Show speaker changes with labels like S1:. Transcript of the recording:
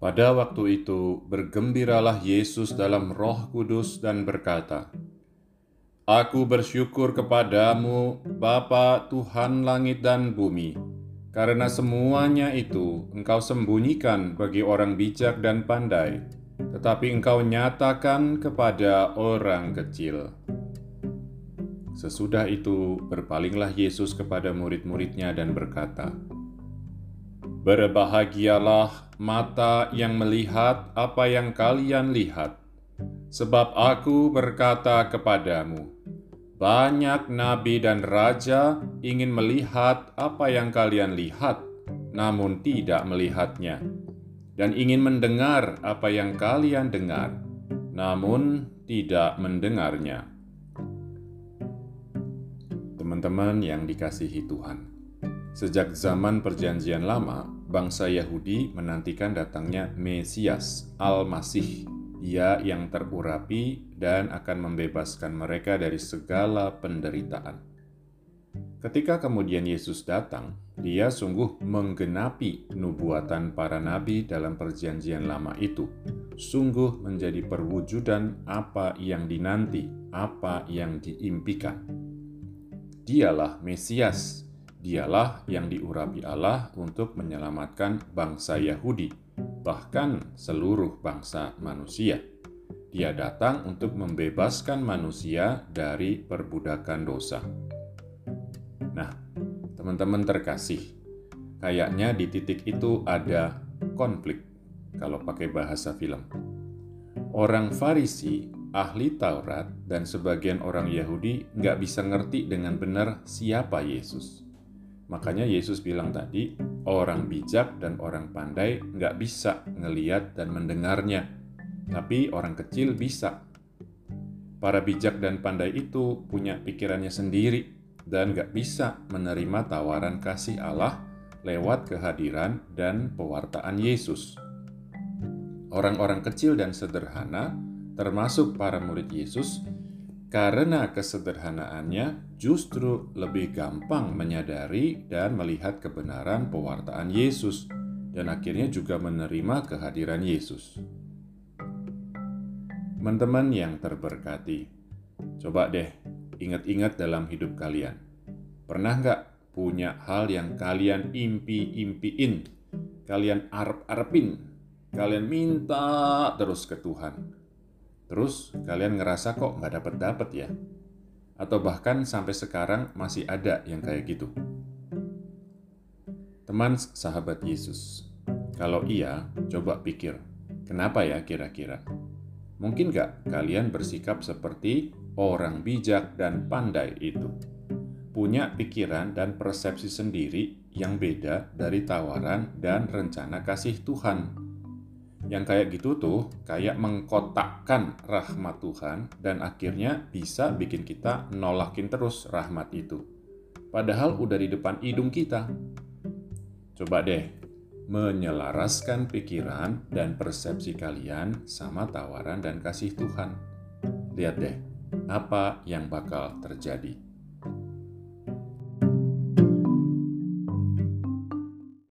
S1: Pada waktu itu, bergembiralah Yesus dalam Roh Kudus dan berkata, "Aku bersyukur kepadamu, Bapa Tuhan langit dan bumi, karena semuanya itu Engkau sembunyikan bagi orang bijak dan pandai, tetapi Engkau nyatakan kepada orang kecil." Sesudah itu, berpalinglah Yesus kepada murid-muridnya dan berkata, Berbahagialah mata yang melihat apa yang kalian lihat, sebab aku berkata kepadamu, banyak nabi dan raja ingin melihat apa yang kalian lihat, namun tidak melihatnya, dan ingin mendengar apa yang kalian dengar, namun tidak mendengarnya. Teman-teman yang dikasihi Tuhan, Sejak zaman Perjanjian Lama, bangsa Yahudi menantikan datangnya Mesias, Al-Masih, Dia yang terurapi dan akan membebaskan mereka dari segala penderitaan. Ketika kemudian Yesus datang, Dia sungguh menggenapi nubuatan para nabi dalam Perjanjian Lama itu, sungguh menjadi perwujudan apa yang dinanti, apa yang diimpikan. Dialah Mesias Dialah yang diurapi Allah untuk menyelamatkan bangsa Yahudi, bahkan seluruh bangsa manusia. Dia datang untuk membebaskan manusia dari perbudakan dosa. Nah, teman-teman terkasih, kayaknya di titik itu ada konflik kalau pakai bahasa film. Orang Farisi, ahli Taurat, dan sebagian orang Yahudi nggak bisa ngerti dengan benar siapa Yesus. Makanya Yesus bilang tadi, orang bijak dan orang pandai nggak bisa ngeliat dan mendengarnya, tapi orang kecil bisa. Para bijak dan pandai itu punya pikirannya sendiri dan nggak bisa menerima tawaran kasih Allah lewat kehadiran dan pewartaan Yesus. Orang-orang kecil dan sederhana, termasuk para murid Yesus, karena kesederhanaannya justru lebih gampang menyadari dan melihat kebenaran pewartaan Yesus dan akhirnya juga menerima kehadiran Yesus. Teman-teman yang terberkati, coba deh ingat-ingat dalam hidup kalian. Pernah nggak punya hal yang kalian impi-impiin, kalian arep-arepin, kalian minta terus ke Tuhan, Terus kalian ngerasa kok nggak dapet-dapet ya? Atau bahkan sampai sekarang masih ada yang kayak gitu? Teman sahabat Yesus, kalau iya, coba pikir, kenapa ya kira-kira? Mungkin nggak kalian bersikap seperti orang bijak dan pandai itu? Punya pikiran dan persepsi sendiri yang beda dari tawaran dan rencana kasih Tuhan yang kayak gitu tuh kayak mengkotakkan rahmat Tuhan dan akhirnya bisa bikin kita nolakin terus rahmat itu. Padahal udah di depan hidung kita. Coba deh menyelaraskan pikiran dan persepsi kalian sama tawaran dan kasih Tuhan. Lihat deh apa yang bakal terjadi.